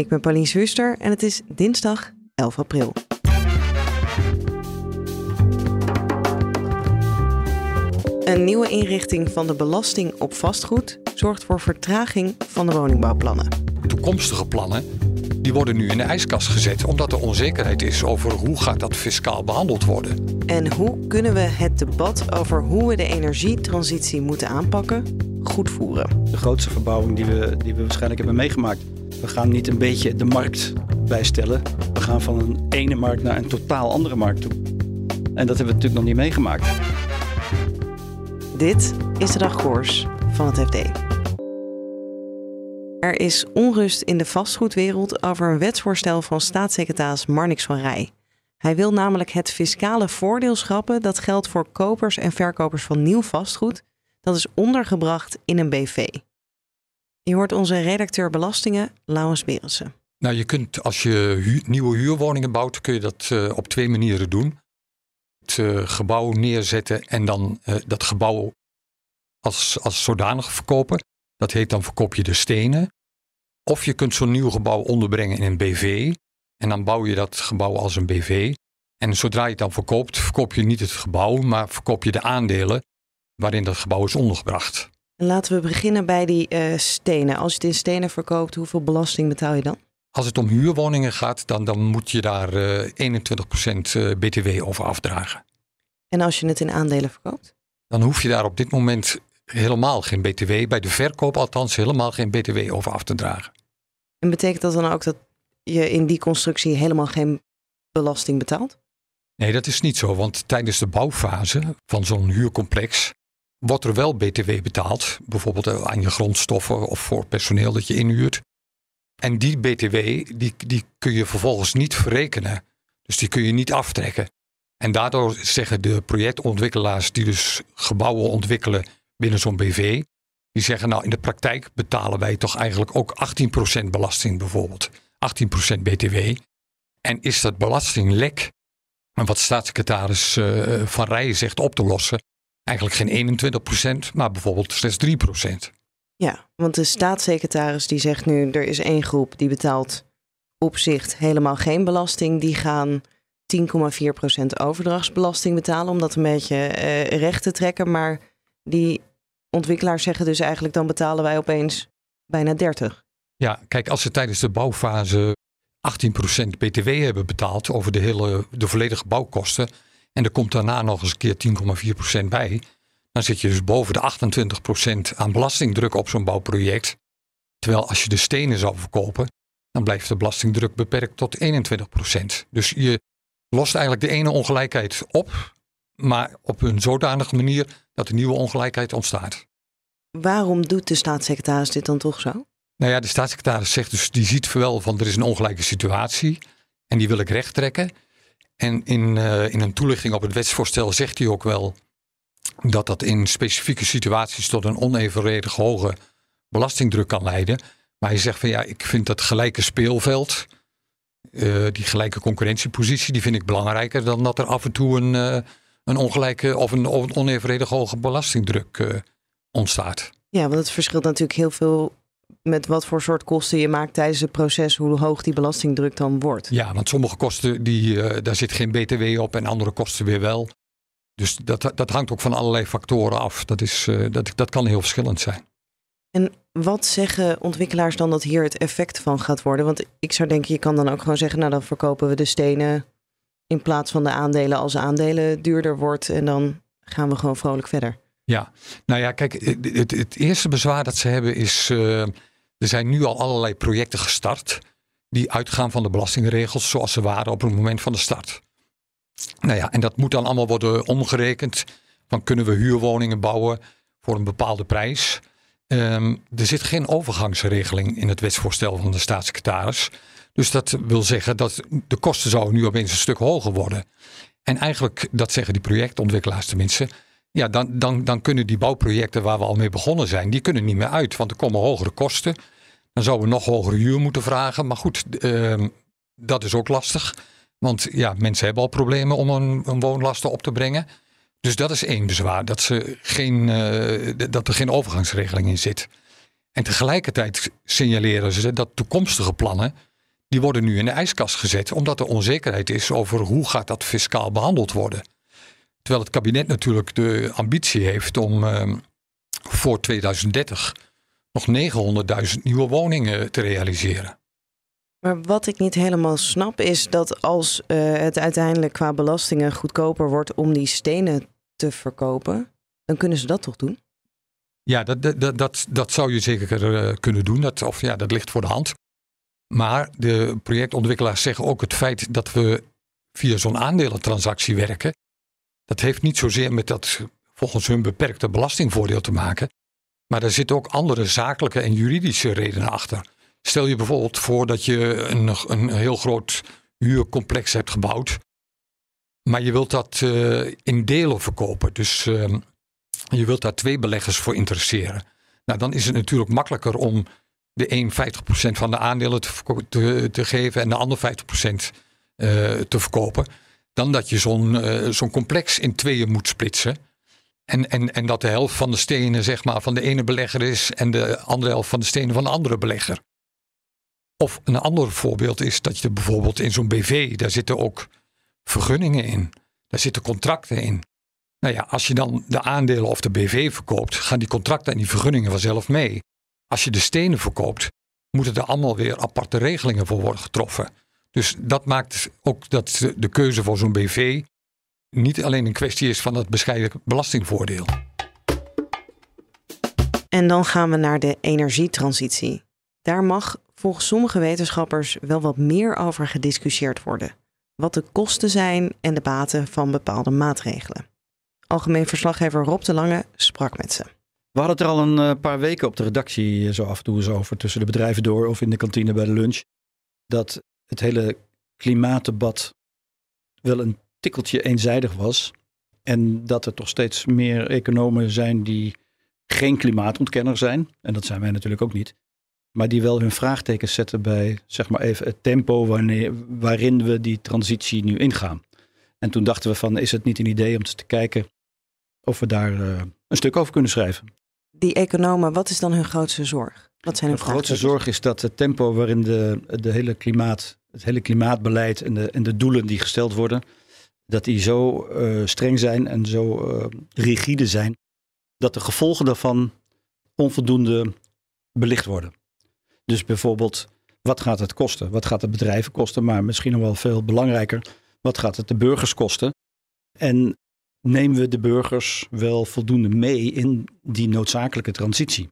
Ik ben Pauline Zwuster en het is dinsdag 11 april. Een nieuwe inrichting van de belasting op vastgoed zorgt voor vertraging van de woningbouwplannen. Toekomstige plannen die worden nu in de ijskast gezet omdat er onzekerheid is over hoe gaat dat fiscaal behandeld worden. En hoe kunnen we het debat over hoe we de energietransitie moeten aanpakken goed voeren? De grootste verbouwing die we, die we waarschijnlijk hebben meegemaakt. We gaan niet een beetje de markt bijstellen. We gaan van een ene markt naar een totaal andere markt toe. En dat hebben we natuurlijk nog niet meegemaakt. Dit is de dagkoers van het FD. Er is onrust in de vastgoedwereld over een wetsvoorstel van staatssecretaris Marnix van Rij. Hij wil namelijk het fiscale voordeel schrappen dat geldt voor kopers en verkopers van nieuw vastgoed. Dat is ondergebracht in een BV. Je hoort onze redacteur belastingen, Laurens Berensen. Nou, je kunt als je nieuwe huurwoningen bouwt, kun je dat uh, op twee manieren doen. Het uh, gebouw neerzetten en dan uh, dat gebouw als, als zodanig verkopen. Dat heet dan verkoop je de stenen. Of je kunt zo'n nieuw gebouw onderbrengen in een BV. En dan bouw je dat gebouw als een BV. En zodra je het dan verkoopt, verkoop je niet het gebouw, maar verkoop je de aandelen waarin dat gebouw is ondergebracht. Laten we beginnen bij die uh, stenen. Als je het in stenen verkoopt, hoeveel belasting betaal je dan? Als het om huurwoningen gaat, dan, dan moet je daar uh, 21% BTW over afdragen. En als je het in aandelen verkoopt? Dan hoef je daar op dit moment helemaal geen BTW, bij de verkoop althans helemaal geen BTW over af te dragen. En betekent dat dan ook dat je in die constructie helemaal geen belasting betaalt? Nee, dat is niet zo, want tijdens de bouwfase van zo'n huurcomplex wordt er wel BTW betaald, bijvoorbeeld aan je grondstoffen of voor personeel dat je inhuurt. En die BTW die, die kun je vervolgens niet verrekenen, dus die kun je niet aftrekken. En daardoor zeggen de projectontwikkelaars die dus gebouwen ontwikkelen binnen zo'n BV. Die zeggen nou in de praktijk betalen wij toch eigenlijk ook 18% belasting bijvoorbeeld. 18% BTW. En is dat belastinglek, wat staatssecretaris uh, Van Rijen zegt op te lossen, eigenlijk geen 21%, maar bijvoorbeeld slechts 3%. Ja, want de staatssecretaris die zegt nu er is één groep die betaalt op zich helemaal geen belasting. Die gaan 10,4% overdrachtsbelasting betalen om dat een beetje uh, recht te trekken. Maar die ontwikkelaars zeggen dus eigenlijk dan betalen wij opeens bijna 30. Ja, kijk, als ze tijdens de bouwfase 18% BTW hebben betaald over de, hele, de volledige bouwkosten. En er komt daarna nog eens een keer 10,4% bij. Dan zit je dus boven de 28% aan belastingdruk op zo'n bouwproject. Terwijl als je de stenen zou verkopen, dan blijft de belastingdruk beperkt tot 21%. Dus je lost eigenlijk de ene ongelijkheid op, maar op een zodanige manier dat er nieuwe ongelijkheid ontstaat. Waarom doet de staatssecretaris dit dan toch zo? Nou ja, de staatssecretaris zegt dus, die ziet wel van er is een ongelijke situatie en die wil ik recht trekken. En in, uh, in een toelichting op het wetsvoorstel zegt hij ook wel dat dat in specifieke situaties tot een onevenredig hoge belastingdruk kan leiden. Maar hij zegt van ja, ik vind dat gelijke speelveld, uh, die gelijke concurrentiepositie, die vind ik belangrijker dan dat er af en toe een, uh, een ongelijke of een, of een onevenredig hoge belastingdruk ontstaat. Ja, want het verschilt natuurlijk heel veel met wat voor soort kosten je maakt tijdens het proces, hoe hoog die belastingdruk dan wordt. Ja, want sommige kosten, die, uh, daar zit geen BTW op en andere kosten weer wel. Dus dat, dat hangt ook van allerlei factoren af. Dat, is, uh, dat, dat kan heel verschillend zijn. En wat zeggen ontwikkelaars dan dat hier het effect van gaat worden? Want ik zou denken, je kan dan ook gewoon zeggen, nou dan verkopen we de stenen in plaats van de aandelen als aandelen duurder wordt en dan gaan we gewoon vrolijk verder. Ja, nou ja, kijk, het, het eerste bezwaar dat ze hebben is, uh, er zijn nu al allerlei projecten gestart die uitgaan van de belastingregels zoals ze waren op het moment van de start. Nou ja, en dat moet dan allemaal worden omgerekend. Van kunnen we huurwoningen bouwen voor een bepaalde prijs? Um, er zit geen overgangsregeling in het wetsvoorstel van de staatssecretaris. Dus dat wil zeggen dat de kosten zouden nu opeens een stuk hoger worden. En eigenlijk, dat zeggen die projectontwikkelaars tenminste, ja, dan, dan, dan kunnen die bouwprojecten waar we al mee begonnen zijn, die kunnen niet meer uit. Want er komen hogere kosten. Dan zouden we nog hogere huur moeten vragen. Maar goed, uh, dat is ook lastig. Want ja, mensen hebben al problemen om een, een woonlasten op te brengen. Dus dat is één bezwaar, dat, ze geen, uh, dat er geen overgangsregeling in zit. En tegelijkertijd signaleren ze dat toekomstige plannen, die worden nu in de ijskast gezet, omdat er onzekerheid is over hoe gaat dat fiscaal behandeld worden. Terwijl het kabinet natuurlijk de ambitie heeft om uh, voor 2030 nog 900.000 nieuwe woningen te realiseren. Maar wat ik niet helemaal snap is dat als uh, het uiteindelijk qua belastingen goedkoper wordt om die stenen te verkopen, dan kunnen ze dat toch doen? Ja, dat, dat, dat, dat zou je zeker uh, kunnen doen. Dat, of ja, dat ligt voor de hand. Maar de projectontwikkelaars zeggen ook het feit dat we via zo'n aandelentransactie werken. Dat heeft niet zozeer met dat volgens hun beperkte belastingvoordeel te maken. Maar er zitten ook andere zakelijke en juridische redenen achter. Stel je bijvoorbeeld voor dat je een, een heel groot huurcomplex hebt gebouwd. Maar je wilt dat uh, in delen verkopen. Dus uh, je wilt daar twee beleggers voor interesseren. Nou, dan is het natuurlijk makkelijker om de een 50% van de aandelen te, te, geven en de ander 50% uh, te verkopen. Dan dat je zo'n uh, zo'n complex in tweeën moet splitsen. En, en, en dat de helft van de stenen zeg maar, van de ene belegger is en de andere helft van de stenen van de andere belegger. Of een ander voorbeeld is dat je bijvoorbeeld in zo'n BV, daar zitten ook vergunningen in. Daar zitten contracten in. Nou ja, als je dan de aandelen of de BV verkoopt, gaan die contracten en die vergunningen vanzelf mee. Als je de stenen verkoopt, moeten er allemaal weer aparte regelingen voor worden getroffen. Dus dat maakt ook dat de keuze voor zo'n BV niet alleen een kwestie is van het bescheiden belastingvoordeel. En dan gaan we naar de energietransitie. Daar mag volgens sommige wetenschappers wel wat meer over gediscussieerd worden. Wat de kosten zijn en de baten van bepaalde maatregelen. Algemeen verslaggever Rob de Lange sprak met ze. We hadden het er al een eh, paar weken op de redactie eh, zo af en toe eens over, tussen de bedrijven door of in de kantine bij de lunch, dat het hele klimaatdebat wel een tikkeltje eenzijdig was. En dat er toch steeds meer economen zijn die geen klimaatontkenner zijn. En dat zijn wij natuurlijk ook niet. Maar die wel hun vraagtekens zetten bij zeg maar even het tempo wanneer, waarin we die transitie nu ingaan. En toen dachten we van is het niet een idee om te kijken of we daar uh, een stuk over kunnen schrijven. Die economen, wat is dan hun grootste zorg? Wat zijn hun de grootste zorg is dat het tempo waarin de, de hele klimaat, het hele klimaatbeleid en de, en de doelen die gesteld worden, dat die zo uh, streng zijn en zo uh, rigide zijn, dat de gevolgen daarvan onvoldoende belicht worden. Dus bijvoorbeeld, wat gaat het kosten? Wat gaat het bedrijven kosten? Maar misschien nog wel veel belangrijker, wat gaat het de burgers kosten? En nemen we de burgers wel voldoende mee in die noodzakelijke transitie?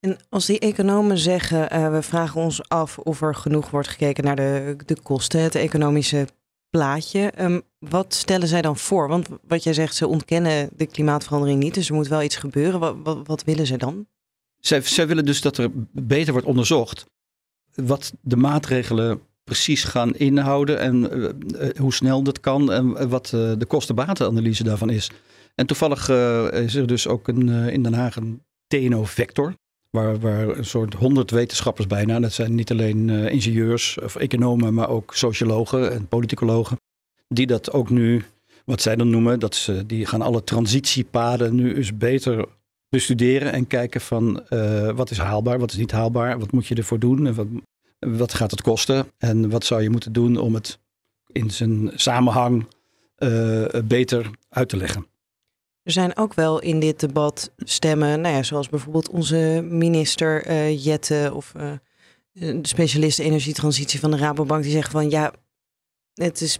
En als die economen zeggen, uh, we vragen ons af of er genoeg wordt gekeken naar de, de kosten, het economische plaatje. Um, wat stellen zij dan voor? Want wat jij zegt, ze ontkennen de klimaatverandering niet, dus er moet wel iets gebeuren. Wat, wat, willen ze dan? Zij, willen dus dat er beter wordt onderzocht wat de maatregelen precies gaan inhouden en uh, hoe snel dat kan en wat de kostenbatenanalyse daarvan is. En toevallig is er dus ook een, in Den Haag een TNO-vector, waar, waar een soort honderd wetenschappers bijna, dat zijn niet alleen ingenieurs of economen, maar ook sociologen en politicologen, die dat ook nu, wat zij dan noemen, dat ze, die gaan alle transitiepaden nu eens beter bestuderen en kijken van uh, wat is haalbaar, wat is niet haalbaar, wat moet je ervoor doen en wat, wat gaat het kosten en wat zou je moeten doen om het in zijn samenhang uh, beter uit te leggen. Er zijn ook wel in dit debat stemmen, nou ja, zoals bijvoorbeeld onze minister uh, Jette of de specialist energietransitie van de Rabobank, die zeggen van ja, het is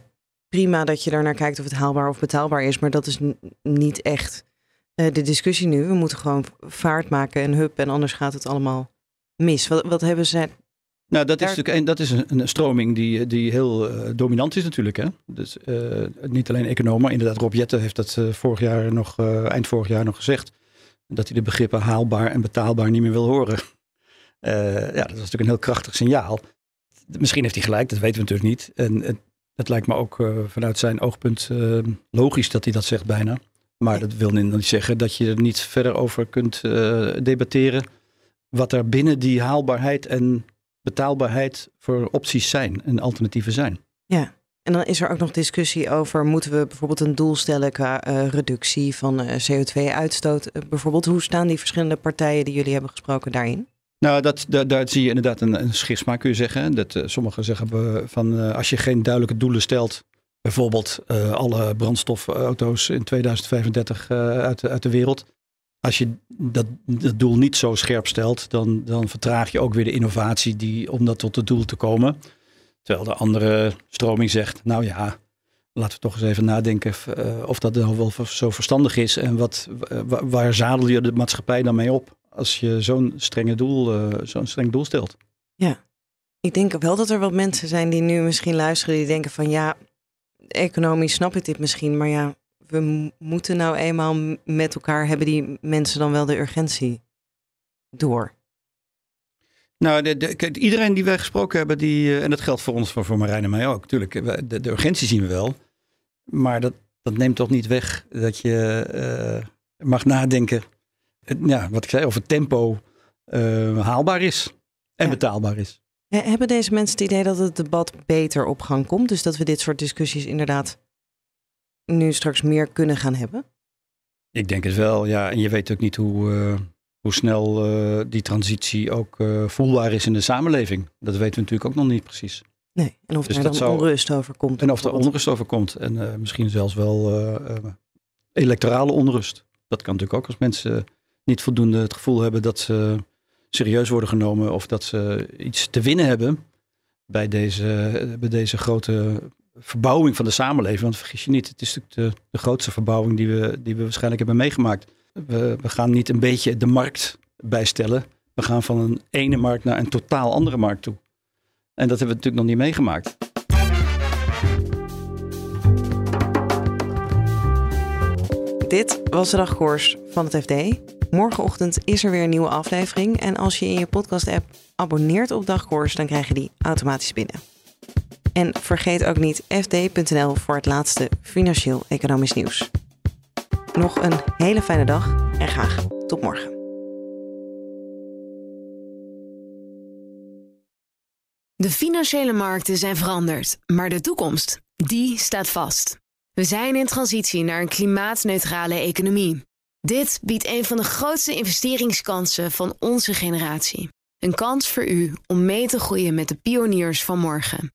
prima dat je daar naar kijkt of het haalbaar of betaalbaar is, maar dat is niet echt uh, de discussie nu. We moeten gewoon vaart maken en hup en anders gaat het allemaal mis. Wat, wat hebben zij nou, dat is natuurlijk een, dat is een, een stroming die, die heel uh, dominant is natuurlijk. Hè? Dus, uh, niet alleen economen, maar inderdaad Rob Jetten heeft dat uh, vorig jaar nog, eind vorig jaar nog gezegd. Dat hij de begrippen haalbaar en betaalbaar niet meer wil horen. ja, dat is natuurlijk een heel krachtig signaal. misschien heeft hij gelijk, dat weten we natuurlijk niet. En het, het lijkt me ook vanuit zijn oogpunt logisch dat hij dat zegt bijna. Maar dat wil niet zeggen dat je er niet verder over kunt debatteren. Wat er binnen die haalbaarheid en betaalbaarheid voor opties zijn en alternatieven zijn. Ja, en dan is er ook nog discussie over: moeten we bijvoorbeeld een doel stellen qua uh, reductie van uh, CO2-uitstoot? Uh, bijvoorbeeld, hoe staan die verschillende partijen die jullie hebben gesproken daarin? Nou, dat, daar, daar zie je inderdaad een, een schisma, kun je zeggen. Dat, sommigen zeggen van als je geen duidelijke doelen stelt, bijvoorbeeld alle brandstofauto's in 2035 uit, uit de wereld. Als je dat, dat doel niet zo scherp stelt, dan, dan vertraag je ook weer de innovatie die, om dat tot het doel te komen. Terwijl de andere stroming zegt, nou ja, laten we toch eens even nadenken of dat nou wel zo verstandig is. En wat, waar zadel je de maatschappij dan mee op als je zo'n strenge doel, uh, zo'n streng doel stelt? Ja, ik denk wel dat er wat mensen zijn die nu misschien luisteren die denken van ja, economisch snap ik dit misschien, maar ja, we moeten nou eenmaal met elkaar hebben die mensen dan wel de urgentie door. Nou, de, de, iedereen die wij gesproken hebben, die, uh, en dat geldt voor ons, voor, voor Marijn en mij ook. Tuurlijk, de, de urgentie zien we wel. Maar dat, dat neemt toch niet weg dat je uh, mag nadenken. ja, wat ik zei, of het tempo uh, haalbaar is en ja. betaalbaar is. Hebben deze mensen het idee dat het debat beter op gang komt? Dus dat we dit soort discussies inderdaad nu straks meer kunnen gaan hebben? Ik denk het wel, ja. En je weet ook niet hoe hoe snel uh, die transitie ook uh, voelbaar is in de samenleving. Dat weten we natuurlijk ook nog niet precies. Nee, en of dus er dan zou... onrust over komt. En of er onrust over komt. En misschien zelfs wel electorale onrust. Dat kan natuurlijk ook als mensen niet voldoende het gevoel hebben dat ze serieus worden genomen. Of dat ze iets te winnen hebben bij deze, bij deze grote verbouwing van de samenleving. Want vergis je niet, het is natuurlijk de, de grootste verbouwing die we, die we waarschijnlijk hebben meegemaakt. We, we gaan niet een beetje de markt bijstellen. We gaan van een ene markt naar een totaal andere markt toe. En dat hebben we natuurlijk nog niet meegemaakt. Dit was de dagkoers van het FD. Morgenochtend is er weer een nieuwe aflevering. En als je in je podcast-app abonneert op dagkoers, dan krijg je die automatisch binnen. En vergeet ook niet fd.nl voor het laatste financieel-economisch nieuws. Nog een hele fijne dag en graag tot morgen. De financiële markten zijn veranderd, maar de toekomst, die staat vast. We zijn in transitie naar een klimaatneutrale economie. Dit biedt een van de grootste investeringskansen van onze generatie. Een kans voor u om mee te groeien met de pioniers van morgen.